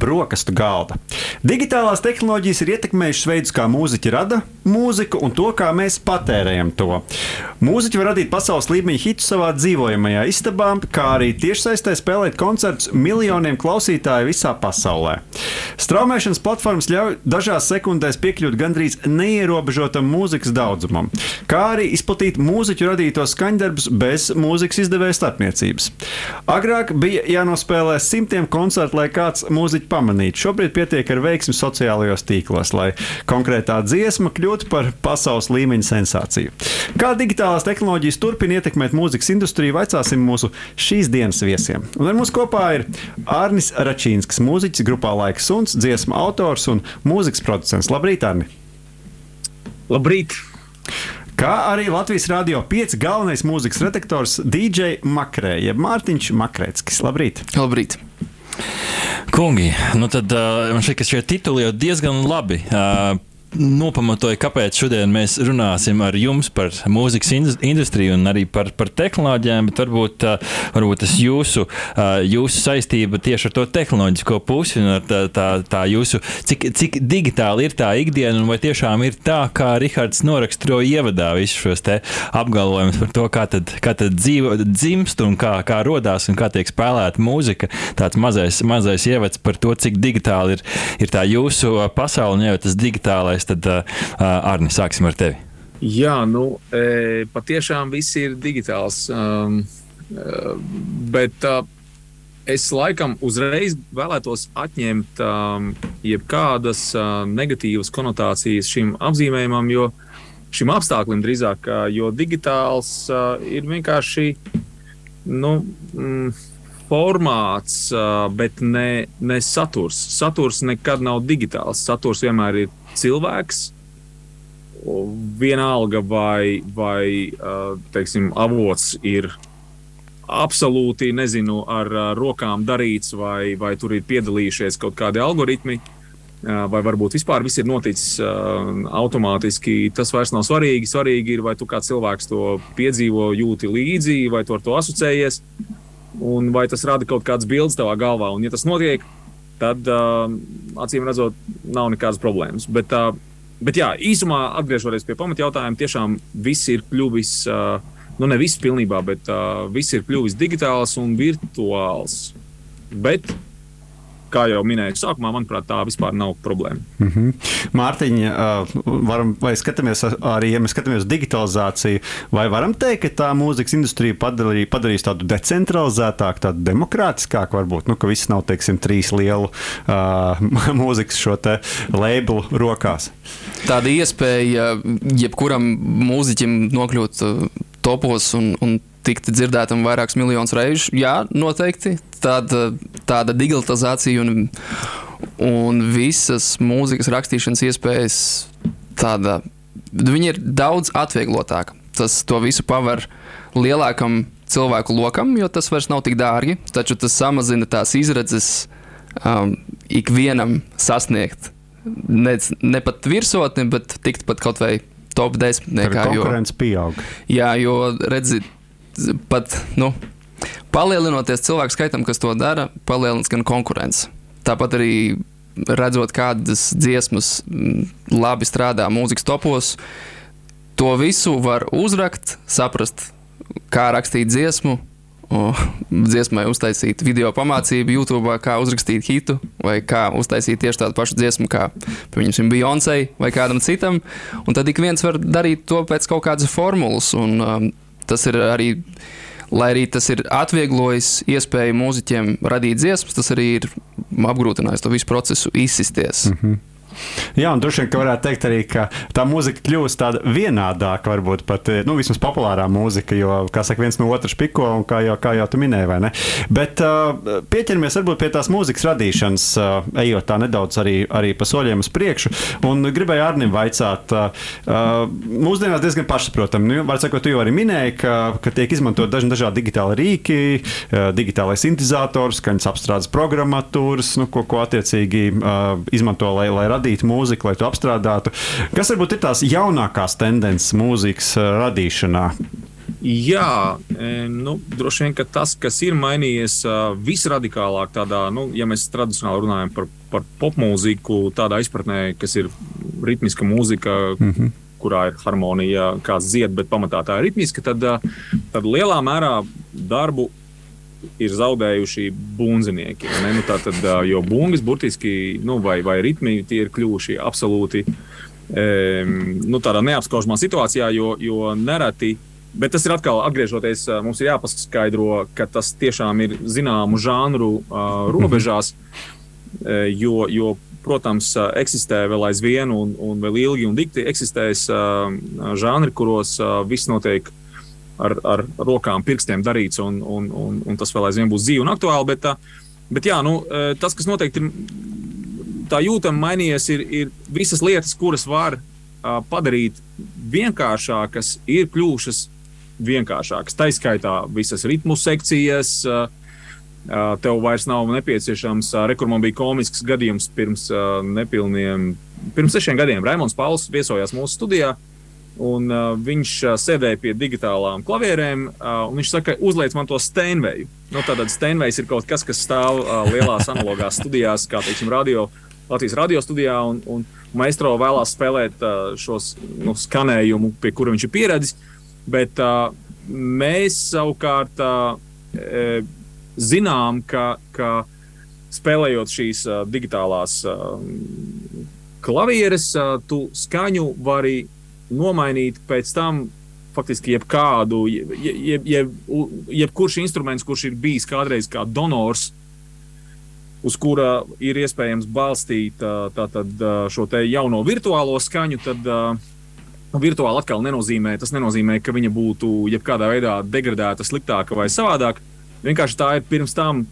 brokastu galda. Digitālās tehnoloģijas ir ietekmējušas veidus, kā mūziķi rada mūziku un to, kā mēs patērējam to. Mūziķi var radīt pasaules līmeņa hitu savā dzīvojamajā istabā, kā arī tiešsaistē spēlēt koncertus miljoniem klausītāju visā pasaulē. Straumēšanas platformas ļauj dažās sekundēs piekļūt gandrīz neierobežotam mūzikas daudzumam, kā arī izplatīt mūziķu radītos skaņdarbus bez mūzikas izdevēja starpniecības. Agrāk bija jānospēlē simtiem koncertu, lai kāds mūziķi pamanītu. Šobrīd pietiek ar veiksmi sociālajos tīklos, lai konkrētā dziesma kļūtu par pasaules līmeņa sensāciju. Kā digitālās tehnoloģijas turpina ietekmēt mūzikas industriju, vaicāsim mūsu šīs dienas viesiem. Un ar mums kopā ir Arnis Račīnskis, mūziķis grupā Laika Suns, dziesmu autors un mūzikas producents. Labrīt, Arni! Labrīt! Kā arī Latvijas Rādio 5 galvenais mūzikas redaktors DJ Makrē, jeb Mārtiņš Makrēckis. Labrīt! Labrīt! Kungi, nu tad uh, man šķiet, ka šie tituli jau diezgan labi uh, nopamatoja, kāpēc šodien mēs runāsim ar jums par mūzikas industriju un arī par, par tehnoloģijām, bet varbūt, varbūt tas jūsu, jūsu saistība tieši ar to tehnoloģisko pusi un ar tā, tā, tā jūsu, cik, cik digitāli ir tā ikdiena un vai tiešām ir tā, kā Rihards noraksturoja ievadā visus šos te apgalvojumus par to, kā tad, kā tad dzīvo, dzimst un kā, kā rodās un kā tiek spēlēta mūzika. Tāds mazais, mazais ievads par to, cik digitāli ir, ir tā jūsu pasaule un jau tas digitālais klausītājs, tad Arni, sāksim ar tevi. Jā, nu, patiešām viss ir digitāls. Bet es laikam uzreiz vēlētos atņemt jebkādas negatīvas konotācijas šim apzīmējumam, jo šim apstāklim drīzāk, jo digitāls ir vienkārši nu, mm, formāts, bet ne, ne saturs. Saturs nekad nav digitāls. Saturs vienmēr ir cilvēks. Vienalga, vai, vai teiksim, avots ir absolūti nezinu, ar rokām darīts, vai, vai tur ir piedalījušies kaut kādi algoritmi, vai varbūt vispār viss ir noticis automātiski. Tas vairs nav svarīgi. Svarīgi ir, vai tu kā cilvēks to piedzīvo, jūti līdzi, vai tu ar to asociējies, un vai tas rada kaut kādas bildes tavā galvā. Un, ja tas notiek, tad uh, acīm redzot, nav nekādas problēmas. Bet, uh, bet jā, īsumā atgriežoties pie pamatjautājuma, tiešām viss ir kļuvis, uh, nu ne viss pilnībā, bet uh, viss ir kļuvis digitāls un virtuāls. Bet kā jau minēju, sākumā, manuprāt, tā vispār nav problēma. Mm -hmm. Mārtiņa, varam, vai skatāmies arī, ja mēs skatāmies uz digitalizāciju, vai varam teikt, ka tā mūzikas industrija padarī, padarīs tādu decentralizētāku, tādu demokrātiskāku, varbūt, nu, ka viss nav, teiksim, trīs lielu uh, mūzikas šo te labelu rokās? Tāda iespēja jebkuram mūziķim nokļūt topos un, un tikt dzirdētam vairākus miljonus reižu. Jā, noteikti. Tāda, tāda digitalizācija un, un visas mūzikas rakstīšanas iespējas, tāda, viņi ir daudz atvieglotāka. Tas to visu paver lielākam cilvēku lokam, jo tas vairs nav tik dārgi, taču tas samazina tās izredzes um, ikvienam sasniegt. Ne, ne pat virsotni, bet tikt pat kaut vai top 10. Konkurence pieaug. Jā, jo redziet, pat nu, palielinoties cilvēku skaitam, kas to dara, palielinās gan konkurence. Tāpat arī redzot, kādas dziesmas mm, labi strādā mūzikas topos, to visu var uzrakt, saprast, kā rakstīt dziesmu. O, dziesmai uztaisīt video pamācību YouTube, kā uzrakstīt hitu, vai kā uztaisīt tieši tādu pašu dziesmu, kā, piemēram, Beyoncé vai kādam citam. Un tad ik viens var darīt to pēc kaut kādas formulas. Un, um, tas ir arī. Lai arī tas ir atvieglojis iespēju mūziķiem radīt dziesmas, tas arī ir apgrūtinājis to visu procesu izsisties. Mm -hmm. Jā, un droši vien varētu teikt arī, ka tā mūzika kļūst tāda vienādāka, varbūt pat eh, nu, vismaz populārā mūzika, jo, kā saka, viens no otras piko, un kā jau, kā jau tu minēji, vai ne? Bet uh, pieķeramies varbūt pie tās mūzikas radīšanas, uh, ejot tā nedaudz arī, arī pa soļiem uz priekšu, un gribēju Arnim vaicāt, uh, mūsdienās diezgan pašsaprotami, nu, var sakot, tu jau arī minēji, ka, ka tiek izmantot daži dažādi digitāli rīki, uh, digitālais sintēzators, skaņas apstrādes programmatūras, nu, ko, ko attiecīgi uh, izmanto, lai, lai radītu radīt mūziku lai to apstrādātu. Kas varbūt ir tās jaunākās tendences mūzikas uh, radīšanā? Jā, nu, droši vien tas, kas ir mainījies visradikālāk, tādā, nu, ja mēs tradicionāli runājam par, par popmūziku, tādā izpratnē, kas ir ritmiska mūzika, mm -hmm. kurā ir harmonija, kāds dzied, bet pamatā tā ir ritmiska, tad, tad lielā mērā darbu ir zaudējuši bunzinieki. Nu, tātad, jo bungas burtiski, nu, vai, vai ritmi, tie ir kļuvuši absolūti um, nu, neapskaužamā situācijā, jo, jo nereti Bet tas ir atkal atgriežoties, mums ir jāpaskaidro, ka tas tiešām ir zināmu žanru uh, robežās, uh, jo, jo, protams, eksistē vēl aizvien un, un vēl ilgi un dikti eksistēs uh, žanri, kuros uh, viss notiek ar, ar rokām, pirkstiem darīts, un, un, un, un tas vēl aizvien būs dzīvi un aktuāli. Bet, uh, bet jā, nu, tas, kas noteikti ir tā jūtami mainījies, ir, ir visas lietas, kuras var uh, padarīt vienkāršākas, ir kļuvušas vienkāršākas. Tā izskaitā visas ritmu sekcijas. Tev vairs nav nepieciešams. Rekur man bija komisks gadījums pirms nepilniem, pirms sešiem gadiem. Raimons Pauls viesojās mūsu studijā. Un, uh, viņš uh, sēdēja pie digitālām klavierēm, uh, un viņš saka, uzliec man to steinveju. Nu, Tātad steinvejs ir kaut kas, kas stāv uh, lielās analogās studijās, kā teiksim, radio, Latvijas radio studijā. Un, un maestro vēlās spēlēt uh, šos nu, skanējumu, pie kura viņš ir pieredzējis. Bet uh, mēs savukārt uh, zinām, ka, ka spēlējot šīs uh, digitālās uh, klavieres, uh, tu skaņu vari nomainīt pēc tam. Faktiski jebkādu, jeb, jeb, jeb, jebkurš instruments, kurš ir bijis kādreiz kā donors, uz kura ir iespējams balstīt tātad, šo jauno virtuālo skaņu, tad Nu, virtuāli atkal nenozīmē, tas nenozīmē, ka viņa būtu jebkādā veidā degradēta, sliktāka vai savādāka. Vienkārši tā ir pirms tam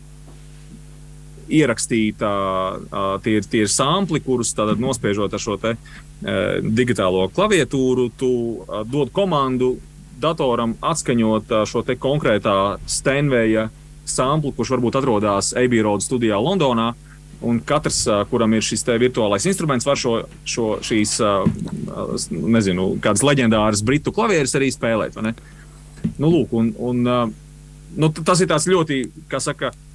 ierakstīta, tie ir, tie ir sampli, kurus nospiežot ar šo te, digitālo klaviatūru, tu dod komandu datoram atskaņot šo konkrētā Steinveja sampli, kurš varbūt atrodas AB Road studijā Londonā. Un katrs, kuram ir šis virtuālais instruments, var šo, šo šīs, nezinu, kādas leģendāras britu klavieres arī spēlēt. Nu, lūk, un, un, nu, tas ir ļoti, kā saka, pamat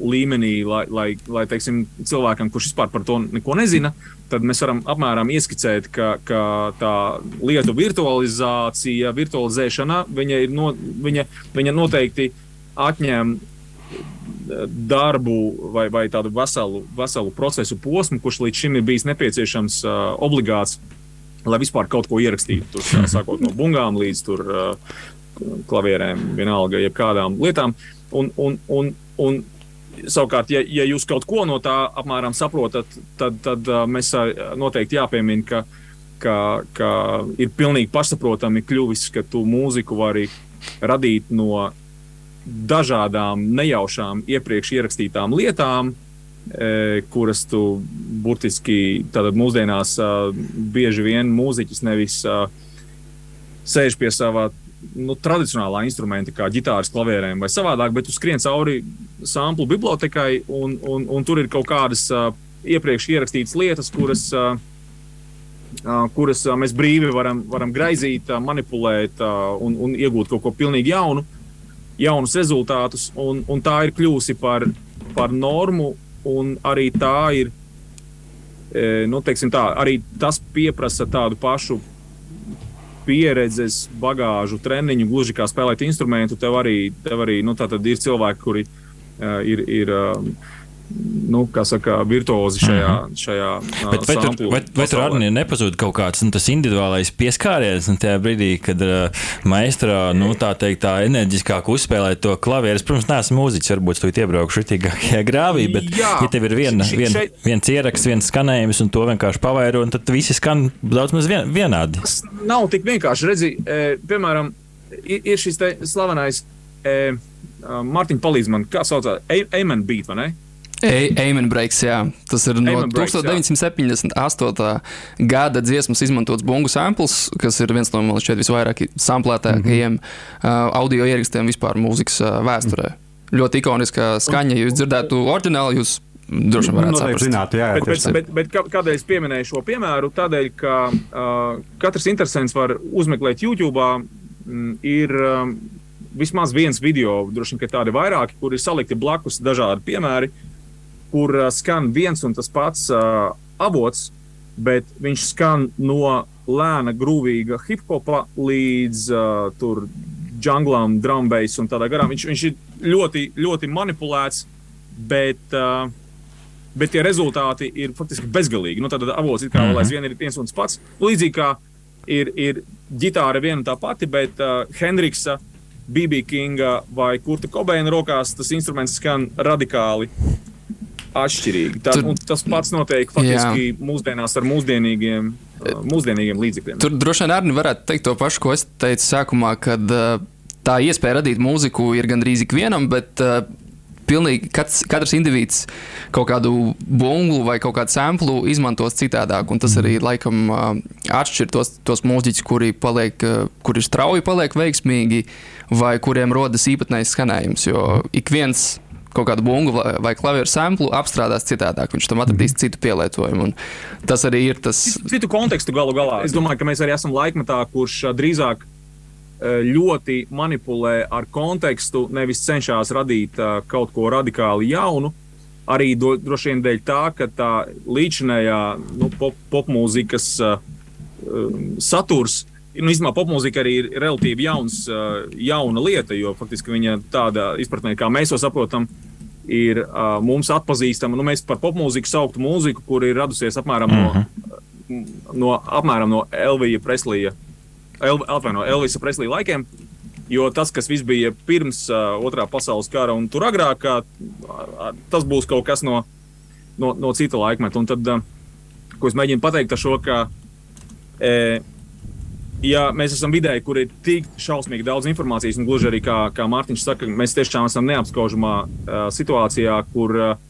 līmenī, lai, lai, lai teiksim, cilvēkam, kurš vispār par to neko nezina, tad mēs varam apmēram ieskicēt, ka, ka tā lietu virtualizācija, virtualizēšana, viņa, no, viņa, viņa noteikti atņem darbu vai, vai tādu veselu, veselu procesu posmu, kurš līdz šim ir bijis nepieciešams uh, obligāts, lai vispār kaut ko ierakstītu. Tur, uh, sākot no bungām līdz tur, uh, klavierēm, vienalga, jebkādām lietām. Un, un, un, un, Savukārt, ja, ja jūs kaut ko no tā apmēram saprotat, tad, tad mēs noteikti jāpiemina, ka, ka, ka ir pilnīgi pašsaprotami kļuvis, ka tu mūziku vari radīt no dažādām nejaušām iepriekš ierakstītām lietām, kuras tu burtiski mūsdienās bieži vien mūziķis nevis sēž pie sava nu, tradicionālā instrumenta, kā ģitāras, klavierēm vai savādāk, bet tu skrien cauri samplu bibliotekai, un, un, un tur ir kaut kādas uh, iepriekš ierakstītas lietas, kuras, uh, uh, kuras uh, mēs brīvi varam, varam graizīt, uh, manipulēt uh, un, un iegūt kaut ko pilnīgi jaunu. Jaunus rezultātus, un, un tā ir kļuvusi par, par normu, un arī tā ir, nu, tā, arī tas prasa tādu pašu pieredzes, bagāžu, treniņu, gluži kā spēlēt instrumentu. Tev arī, tev arī nu, ir cilvēki, kuri uh, ir. ir uh, nu, saka, virtuozi šajā, mm -hmm. šajā Bet vai tur, vai, vai tur arī nepazūd kaut kāds nu, individuālais pieskāriens, un tajā brīdī, kad uh, maistra nu, tā, teikt, tā enerģiskāk uzspēlē to klavieres, protams, neesmu mūziķis, varbūt tu iebraukšu šitīgākajā grāvī, bet Jā, ja tev ir viena, š, vien, šeit... viens ieraksts, viens skanējums, un to vienkārši pavairo, tad visi skan daudz maz vien, vienādi. Tas nav tik vienkārši, redzi, e, piemēram, ir, ir šis slavenais, e, Mārtiņa palīdz man, kā saucās, Amen Beat, vai ne? Amen Breaks, jā. Tas ir no breaks, 1978. Jā. gada dziesmas izmantots bungu samples, kas ir viens no man šķiet visvairāk samplētākajiem mm -hmm. uh, audio ierakstiem vispār mūzikas uh, vēsturē. Mm -hmm. Ļoti ikoniska skaņa. Ja jūs dzirdētu oriģinālu, jūs droši vien varētu Noteikti saprast. zinātu, jā, Bet, bet, bet, bet kā- kādēļ es pieminēju šo piemēru? Tādēļ, ka uh, katrs interesants var uzmeklēt YouTube. Mm, ir um, vismaz viens video, droši vien ka tādi vairāki, kur ir salikti blakus dažādi piemēri, kur skan viens un tas pats uh, avots, bet viņš skan no lēna, grūvīga hip hopa līdz uh, tur džunglam, drumbeiss un tādā garā. Viņš, viņš ir ļoti, ļoti manipulēts, bet. Uh, bet tie rezultāti ir faktiski bezgalīgi. Nu, tad avots ir kā vēl aizvien ir viens un tas pats. Līdzīgi kā ir, ir ģitāra viena un tā pati, bet uh, Hendriksa, BB Kinga vai Kurta Kobeina rokās tas instruments skan radikāli. Atšķirīgi. Tā, Tur- tas pats notiek faktiski mūsdienās ar mūsdienīgiem, uh, mūsdienīgiem līdzekļiem. Tur droši vien arī varētu teikt to pašu, ko es teicu sākumā, kad uh, tā iespēja radīt mūziku ir gandrīz ikvienam, bet uh, pilnīgi katrs, katrs indivīds kaut kādu bunglu vai kaut kādu samplu izmantos citādāk. Un tas arī laikam atšķir tos, tos mūziķus, kuri, paliek, kuri strauji paliek veiksmīgi vai kuriem rodas īpatnējs skanējums. Jo ik viens kaut kādu bungu vai- klavieru samplu apstrādās citādāk. Viņš tam atradīs citu pielietojumu. Un tas arī ir tas. citu kontekstu galu galā. Es domāju, ka mēs arī esam laikmetā, kurš drīzāk ļoti manipulē ar kontekstu, nevis cenšas radīt kaut ko radikāli jaunu. Arī do, droši vien dēļ tā, ka tā līdzinējā nu, pop, popmūzikas um, saturs. Nu, īstenībā popmūzika arī ir relatīvi jauns, jauna lieta, jo faktiski viņa tāda izpratnē, kā mēs to saprotam, ir mums atpazīstama. Nu, mēs par popmūziku sauktu mūziku, kur ir radusies apmēram no, no, apmēram no Elvija Preslija, El, atvaino, Elvisa Preslija laikiem. Jo tas, kas bija pirms uh, otrā pasaules kara un tur agrāk, uh, tas būs kaut kas no, no, no cita laikmeta. Un tad, uh, ko es mēģinu pateikt ar šo, ka e, ja mēs esam vidē, kur ir tik šausmīgi daudz informācijas, un gluži arī kā, kā Mārtiņš saka, mēs tiešām esam neapskaužamā uh, situācijā, kur, uh,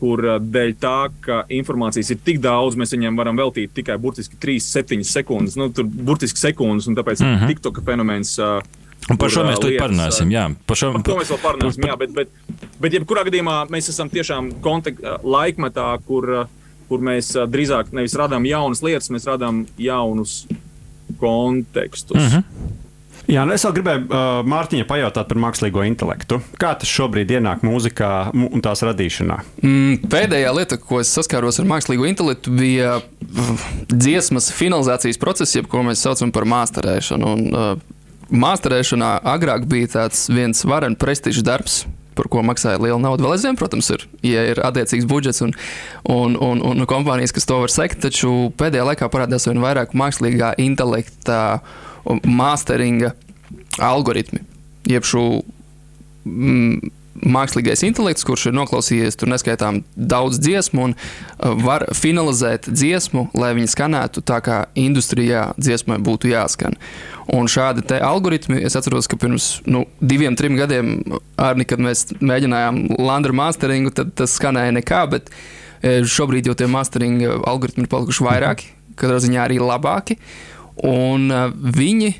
kur uh, dēļ tā, ka informācijas ir tik daudz, mēs viņiem varam veltīt tikai burtiski 3-7 sekundes, nu, tur burtiski sekundes, un tāpēc mm. -hmm. TikToka fenomens. Uh, Un par šo mēs tur parunāsim. Jā, par šo Par mēs vēl parunāsim. Jā, bet, bet, bet jebkurā gadījumā mēs esam tiešām kontek- laikmetā, kur, kur mēs drīzāk nevis radām jaunas lietas, mēs radām jaunus kontekstus. Mm -hmm. Jā, nu es vēl gribēju uh, Mārtiņai pajautāt par mākslīgo intelektu. Kā tas šobrīd ienāk mūzikā un tās radīšanā? Mm, pēdējā lieta, ko es saskāros ar mākslīgo intelektu, bija uh, dziesmas finalizācijas process, jeb ko mēs saucam par māsterēšanu. Un, uh, māsterēšanā agrāk bija tāds viens varens prestižs darbs. Par ko maksāja liela nauda. Vēl aizvien, protams, ir, ja ir attiecīgs budžets un, un, un, un kompānijas, kas to var sekot. Taču pēdējā laikā parādās vien vairāk mākslīgā intelekta un masteringa algoritmi. Jeb šo mm, mākslīgais intelekts, kurš ir noklausījies tur neskaitām daudz dziesmu un uh, var finalizēt dziesmu, lai viņa skanētu tā, kā industrijā dziesmai būtu jāskan. Un šādi algoritmi, es atceros, ka pirms nu, diviem, trim gadiem, arī kad mēs mēģinājām Landra masteringu, tad tas skanēja nekā, bet eh, šobrīd jau tie masteringa algoritmi ir palikuši vairāki, katrā ziņā arī labāki. Un uh, viņi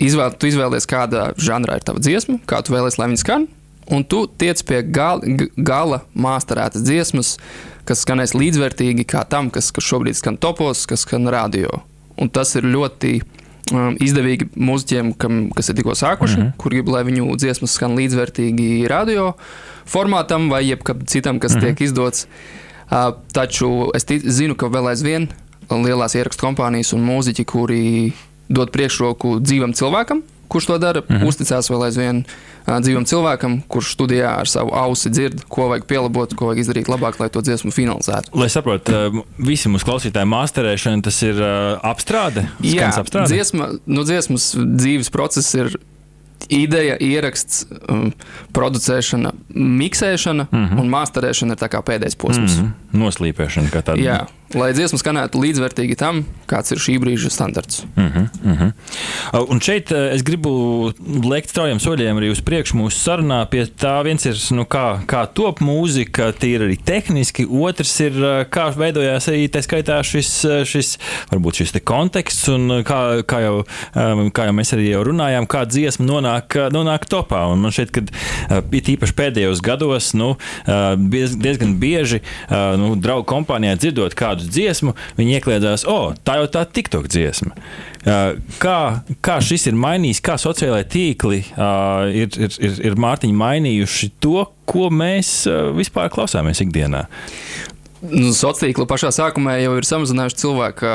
izvēl, tu izvēlies, kāda žanrā ir tava dziesma, kā tu vēlēsies, lai viņa skan. Un tu tiec pie gala, g- gala māsterētas dziesmas, kas skanēs līdzvērtīgi kā tam, kas, kas šobrīd skan topos, kas skan radio. Un tas ir ļoti um, izdevīgi mūziķiem, kam, kas ir tikko sākuši, mm -hmm. kur grib, lai viņu dziesmas skan līdzvērtīgi radio formātam vai jebkam citam, kas mm -hmm. tiek izdots. Uh, taču es zinu, ka vēl aizvien lielās ierakstu kompānijas un mūziķi, kuri dod priekšroku dzīvam cilvēkam, kurš to dara, -hmm. uzticās vēl aizvien dzīvam cilvēkam, kurš studijā ar savu ausi dzird, ko vajag pielabot, ko vajag izdarīt labāk, lai to dziesmu finalizētu. Lai saprotu, visi mūsu klausītāji māsterēšana, tas ir apstrāde. Jā, apstrāde. dziesma, nu, dziesmas dzīves process ir ideja, ieraksts, um, producēšana, miksēšana, mm Mhm. -hmm. un māsterēšana ir pēdējais posms. Mm -hmm. Mm, noslīpēšana kā tāda. Jā, lai dziesma skanētu līdzvērtīgi tam, kāds ir šī brīža standarts. Uh -huh, uh -huh. Un šeit es gribu liekt straujiem soļiem arī uz priekšu mūsu sarunā. Pie tā viens ir, nu, kā, kā top mūzika, tīri arī tehniski, otrs ir, kā veidojās arī tā skaitā šis, šis varbūt šis konteksts un kā, kā, jau, kā jau mēs arī jau runājām, kā dziesma nonāk, nonāk topā. Un man šķiet, ka it īpaši pēdējos gados, nu, diezgan bieži, nu, draugu kompānijā dzirdot kādu dziesmu, viņi iekļēdzās, o, oh, tā jau tā TikTok dziesma. Kā, kā šis ir mainījis, kā sociālai tīkli ir, ir, ir, ir Mārtiņa mainījuši to, ko mēs vispār klausāmies ikdienā? Nu, Sociālā tīkla pašā sākumā jau ir samazinājuši cilvēku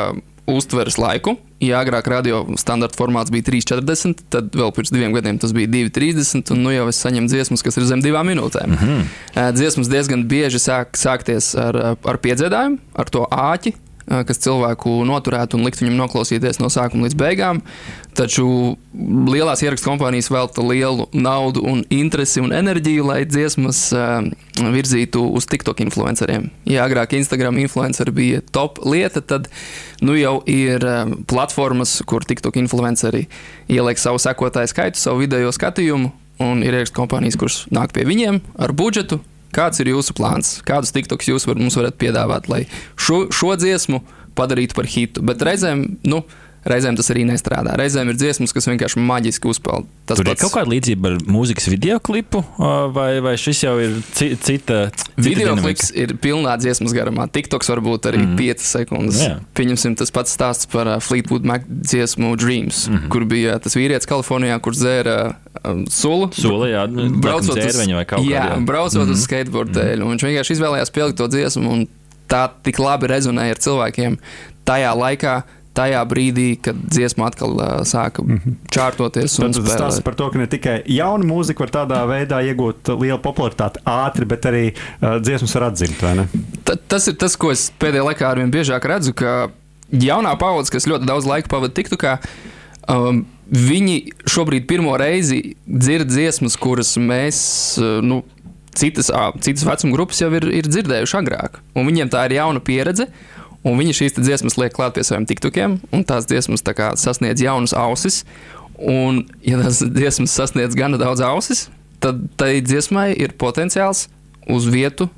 uztveres laiku. Ja agrāk radio standarta formāts bija 3,40, tad vēl pirms diviem gadiem tas bija 2,30, un nu jau es saņemu dziesmas, kas ir zem divām minūtēm. Mm -hmm. Dziesmas diezgan bieži sāk sākties ar, ar piedziedājumu, ar to āķi, kas cilvēku noturētu un likt viņam noklausīties no sākuma līdz beigām. Taču lielās ierakstu kompānijas velta lielu naudu, un interesi un enerģiju, lai dziesmas virzītu uz TikTok influenceriem. Ja agrāk Instagram influenceri bija top lieta, tad nu jau ir platformas, kur TikTok influenceri ieliek savu sekotāju skaitu, savu video skatījumu. Un ir ierakstu kompānijas, kuras nāk pie viņiem ar budžetu, Kāds ir jūsu plāns? Kādus tiktoks jūs var, mums varat piedāvāt, lai šo, šo dziesmu padarītu par hitu? Bet reizēm, nu, Reizēm tas arī nestrādā. Reizēm ir dziesmas, kas vienkārši maģiski uzpeld. Tas Tur pats... ir kaut kāda līdzība ar mūzikas video klipu, vai, vai šis jau ir ci, cita? cita video klips ir pilnā dziesmas garumā. TikToks var būt arī mm. 5 sekundes. Yeah. Pieņemsim tas pats stāsts par Fleetwood Mac dziesmu Dreams, mm -hmm. kur bija tas vīrietis Kalifornijā, kurš dzēra um, sulu. Sula, jā, braucot uz, vai kaut jā, kādā, braucot mm -hmm. uz skateboard dēļ. Mm -hmm. Viņš vienkārši izvēlējās pielikt to dziesmu, un tā tik labi rezonēja ar cilvēkiem tajā laikā tajā brīdī, kad dziesma atkal uh, sāka mm -hmm. čārtoties. Tad tas stāsta par to, ka ne tikai jauna mūzika var tādā veidā iegūt lielu popularitāti ātri, bet arī uh, dziesmas var atzimt. Ta, tas ir tas, ko es pēdējā laikā arvien biežāk redzu, ka jaunā paudze, kas ļoti daudz laika pavadīja TikTokā, um, viņi šobrīd pirmo reizi dzird dziesmas, kuras mēs. Uh, nu, Citas, citas vecuma grupas jau ir, ir dzirdējuši agrāk, un viņiem tā ir jauna pieredze. Un viņi šīs dziesmas liek klāt pie saviem tiktukiem, un tās dziesmas tā kā, sasniedz jaunas ausis. Un, ja tās dziesmas sasniedz gana daudz ausis, tad tai dziesmai ir potenciāls uz vietu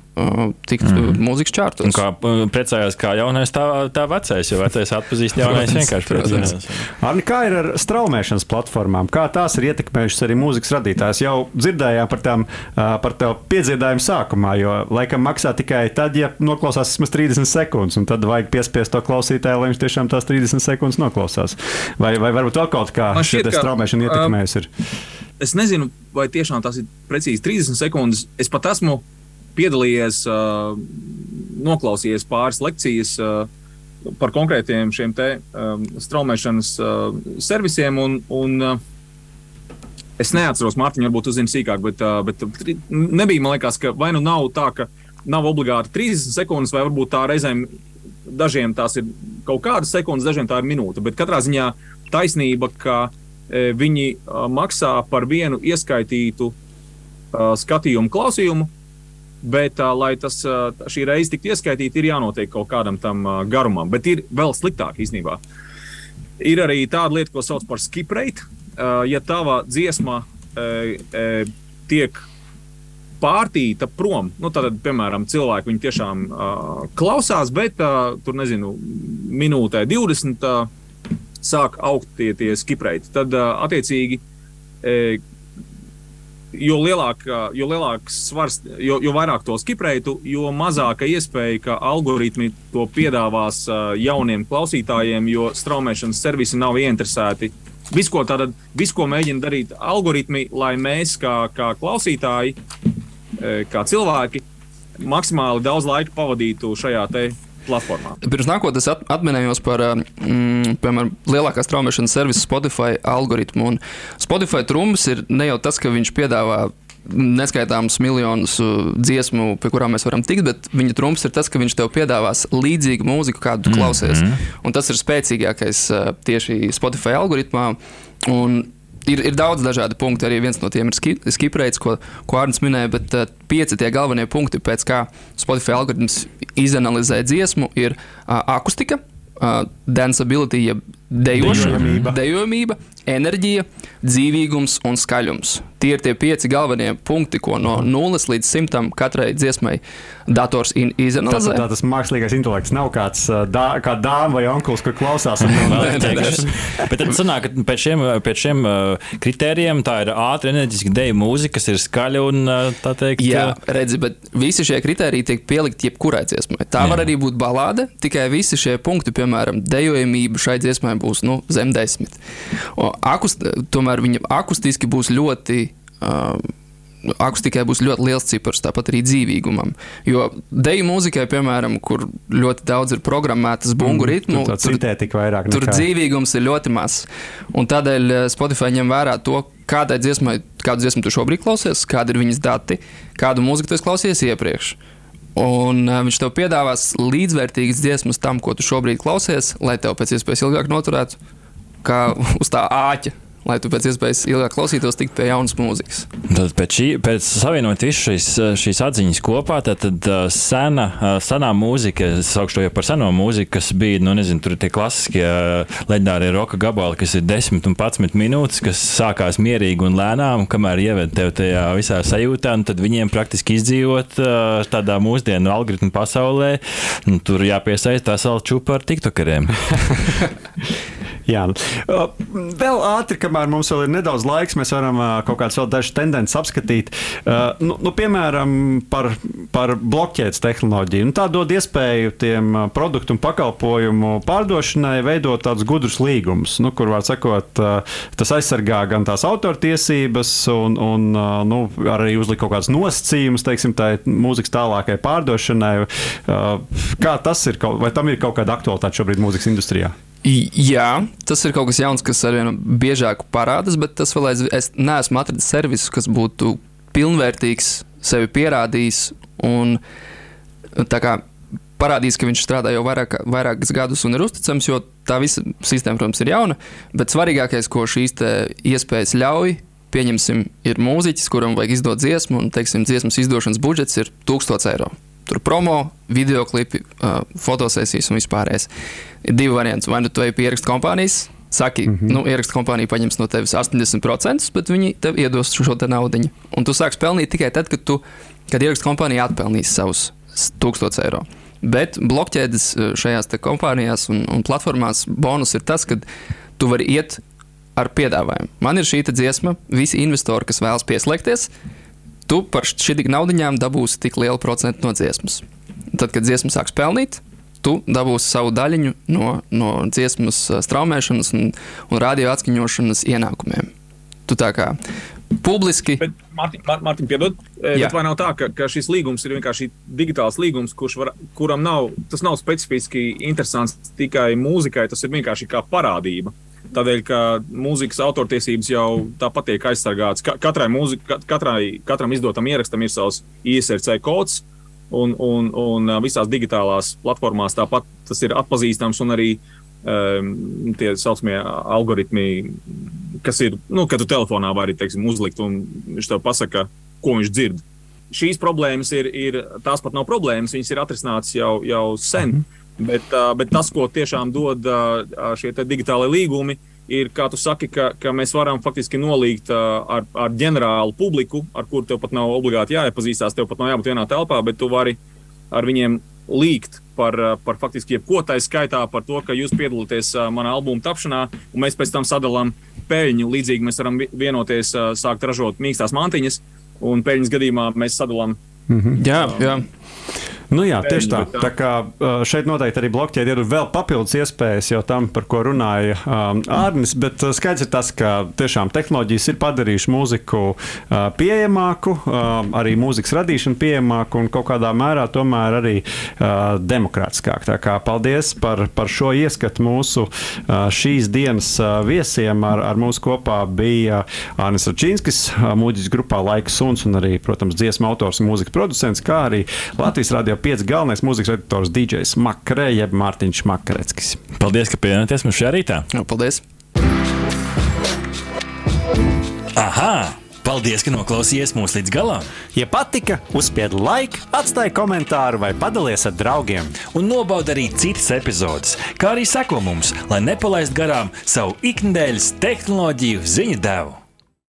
tikt mm. mūzikas čārtos. Un kā priecājās, kā jaunais, tā, tā vecais, jo vecais atpazīst jaunais vienkārši priecājās. Arni, kā ir ar straumēšanas platformām? Kā tās ir ietekmējušas arī mūzikas radītājs? Jau dzirdējām par tām, par tev piedziedājumu sākumā, jo laikam maksā tikai tad, ja noklausās vismaz 30 sekundes, un tad vajag piespiest to klausītāju, lai viņš tiešām tās 30 sekundes noklausās. Vai, vai varbūt vēl kaut kā šī straumēšana ietekmējusi? Es nezinu, vai tiešām tas ir precīzi 30 sekundes. Es pat esmu piedalījies, noklausījies pāris lekcijas par konkrētiem šiem te straumēšanas servisiem. Un, un, Es neatceros, Mārtiņa, varbūt uzzina sīkāk, bet, bet nebija, man liekas, ka vai nu nav tā, ka nav obligāti 30 sekundes, vai varbūt tā reizēm dažiem tās ir kaut kādas sekundes, dažiem tā ir minūte. Bet katrā ziņā taisnība, ka viņi maksā par vienu ieskaitītu skatījumu, klausījumu, Bet, uh, lai tas, uh, šī reize tiktu ieskaitīta, ir jānotiek kaut kādam tam uh, garumam. Bet ir vēl sliktāk īstenībā. Ir arī tāda lieta, ko sauc par skip rate. Uh, ja tava dziesma uh, uh, tiek pārtīta prom, nu, tad, piemēram, cilvēki viņu tiešām uh, klausās, bet uh, tur, nezinu, minūtē 20 uh, sāk augt tie, tie skip rate. Tad, uh, attiecīgi, uh, jo, lielāk, jo lielāks svars, jo, jo vairāk to skipreitu, jo mazāka iespēja, ka algoritmi to piedāvās jauniem klausītājiem, jo straumēšanas servisi nav ieinteresēti. Visu, ko, tātad, visu, ko mēģina darīt algoritmi, lai mēs, kā, kā klausītāji, kā cilvēki, maksimāli daudz laika pavadītu šajā platformā. Pirms nākotnes at atminējos par mm, piemēram, lielākās traumēšanas servisa Spotify algoritmu. Un Spotify trumps ir ne jau tas, ka viņš piedāvā neskaitāmus miljonus uh, dziesmu, pie kurām mēs varam tikt, bet viņa trumps ir tas, ka viņš tev piedāvās līdzīgu mūziku, kādu tu klausies. Mm -hmm. Un tas ir spēcīgākais uh, tieši Spotify algoritmā. Un ir, ir daudz dažādu punktu. Arī viens no tiem ir ski- skipreits, ko, ko Arnēs minēja. Bet uh, pieci tie galvenie punkti, pēc kā Spotify algoritms izanalizē dziesmu, ir uh, akustika, uh, danceability, jeb dejošana, Dejojamība. dejojamība, enerģija, dzīvīgums un skaļums. Tie ir tie pieci galvenie punkti, ko no 0 līdz 100 katrai dziesmai dators izanalizē. tā, tas mākslīgais intelekts nav kāds dā, kā dāma vai onkulis, kur klausās. Bet tad sanāk, ka pēc šiem, pēc šiem kritērijiem tā ir ātra, enerģiska deju mūzika, kas ir skaļa un tā teikt. Jā, redzi, bet visi šie kriteriji tiek pielikti jebkurai dziesmai. Tā Jā. var arī būt balāde, tikai visi šie punkti, piemēram, dejojamība šai dziesmai būs nu, zem desmit. O, akust, tomēr viņa akustiski būs ļoti. Uh, Akustikai būs ļoti liels cipars, tāpat arī dzīvīgumam. Jo deju mūzikai, piemēram, kur ļoti daudz ir programmētas bungu ritmu, Tur tā sintētika vairāk Tur nekā- dzīvīgums ir ļoti mazs. Un tādēļ Spotify ņem vērā to, kādai dziesmai, kādu dziesmu tu šobrīd klausies, kādi ir viņas dati, kādu mūziku tu klausies iepriekš. Un uh, viņš tev piedāvās līdzvērtīgas dziesmas tam, ko tu šobrīd klausies, lai tev pēc iespējas ilgāk noturētu, kā uz tā āķa, lai tu pēc iespējas ilgāk klausītos, tikt pie jaunas mūzikas. Tad pēc, šī, pēc savienot visu šīs, šīs atziņas kopā, tad, tad sena, senā mūzika, es saukšu to jau par seno mūziku, kas bija, nu, nezinu, tur ir tie klasiskie leģendārie roka gabali, kas ir 10 un 11 minūtes, kas sākās mierīgi un lēnām, kamēr ieved tev tajā visā sajūtā, un tad viņiem praktiski izdzīvot tādā mūsdienu algoritmu pasaulē, tur jāpiesaist tā salu čupa ar tiktokeriem. Jā, vēl ātri, kamēr mums vēl ir nedaudz laiks, mēs varam kaut kādas vēl dažas tendences apskatīt. Nu, nu, piemēram, par, par blokķēdes tehnoloģiju. Nu, tā dod iespēju tiem produktu un pakalpojumu pārdošanai veidot tādus gudrus līgumus, nu, kur, var sakot, tas aizsargā gan tās autortiesības, un, un nu, arī uzliek kaut kādas nosacījumus, teiksim, tā mūzikas tālākai pārdošanai. Kā tas ir, vai tam ir kaut kāda aktualitāte šobrīd mūzikas industrijā? Jā, tas ir kaut kas jauns, kas arvien biežāk parādās, bet tas vēl aizvien, es neesmu atradis servisu, kas būtu pilnvērtīgs, sevi pierādījis un tā kā parādījis, ka viņš strādā jau vairāk, vairākus gadus un ir uzticams, jo tā visa sistēma, protams, ir jauna. Bet svarīgākais, ko šīs iespējas ļauj, pieņemsim, ir mūziķis, kuram vajag izdot dziesmu, un teiksim, dziesmas izdošanas budžets ir 1000 eiro. Tur promo, video klipi, uh, fotosesijas un vispārējais. Ir divi varianti. Vai nu tu ej pie ierakstu kompānijas, saki, mm -hmm. nu, ierakstu kompānija paņems no tevis 80%, bet viņi tev iedos šo te naudu. Un tu sāksi pelnīt tikai tad, kad, tu, kad ierakstu kompānija atpelnīs savus 1000 eiro. Bet blokķēdes uh, šajās kompānijās un, un platformās bonus ir tas, ka tu vari iet ar piedāvājumu. Man ir šī dziesma, visi investori, kas vēlas pieslēgties, tu par šīm naudaiņām dabūsi tik lielu procentu no dziesmas. Tad, kad dziesma sāks pelnīt, tu dabūsi savu daļiņu no, no dziesmas ā, straumēšanas un, un radio atskaņošanas ienākumiem. Tu tā kā publiski. Bet, Mārtiņ, Mār- Mārtiņ, piedod, Jā. bet vai nav tā, ka, ka šis līgums ir vienkārši digitāls līgums, kurš var, kuram nav, tas nav specifiski interesants tikai mūzikai, tas ir vienkārši kā parādība. Tādēļ, ka mūzikas autortiesības jau tāpat tiek aizsargātas. Ka- Katrai mūzika, ka- katrai, katram izdotam ierakstam ir savs ISRC kods, un, un, un ā, visās digitālās platformās tāpat tas ir atpazīstams, un arī um, tie saucamie algoritmi, kas ir, nu, kad tu telefonā vari teiksim, uzlikt, un viņš tev pasaka, ko viņš dzird. Šīs problēmas ir, ir tās pat nav problēmas, viņas ir atrisinātas jau, jau sen. Mm -hmm. Bet, bet tas, ko tiešām dod šie te digitālie līgumi, ir, kā tu saki, ka, ka mēs varam faktiski nolīgt ar, ar ģenerālu publiku, ar kuru tev pat nav obligāti jāiepazīstās, tev pat nav jābūt vienā telpā, bet tu vari ar viņiem līgt par, par faktiski jebko tā skaitā, par to, ka jūs piedalāties manā albuma tapšanā, un mēs pēc tam sadalām peļņu. Līdzīgi mēs varam vi- vienoties, sākt ražot mīkstās mantiņas, un peļņas gadījumā mēs sadalām Jā, jā. Nu jā, tieši tā. tā. kā, šeit noteikti arī blokķēde ir vēl papildus iespējas jau tam, par ko runāja um, Arnis. Bet skaidrs ir tas, ka tiešām tehnoloģijas ir padarījušas mūziku uh, pieejamāku, uh, arī mūzikas radīšanu pieejamāku un kaut kādā mērā tomēr arī uh, demokrātiskāku. Tā kā paldies par, par šo ieskatu mūsu uh, šīs dienas uh, viesiem. Ar, ar mums kopā bija Arnis Račīnskis, uh, mūģis grupā Laika Suns un arī, protams, dziesmu autors un mūzikas producents, kā arī Latvijas radio 5 galvenais mūzikas editors DJs Makarē, jeb Mārtiņš Makareckis. Paldies, ka pievienojāties mums šajā rītā. Jā, paldies! Aha! Paldies, ka noklausījāties mūsu līdz galam! Ja patika, uzspiediet laiku, atstājiet komentāru vai padalieties ar draugiem. Un nobaudiet arī citas epizodes, kā arī sekot mums, lai nepalaistu garām savu ikdienas tehnoloģiju ziņu devumu.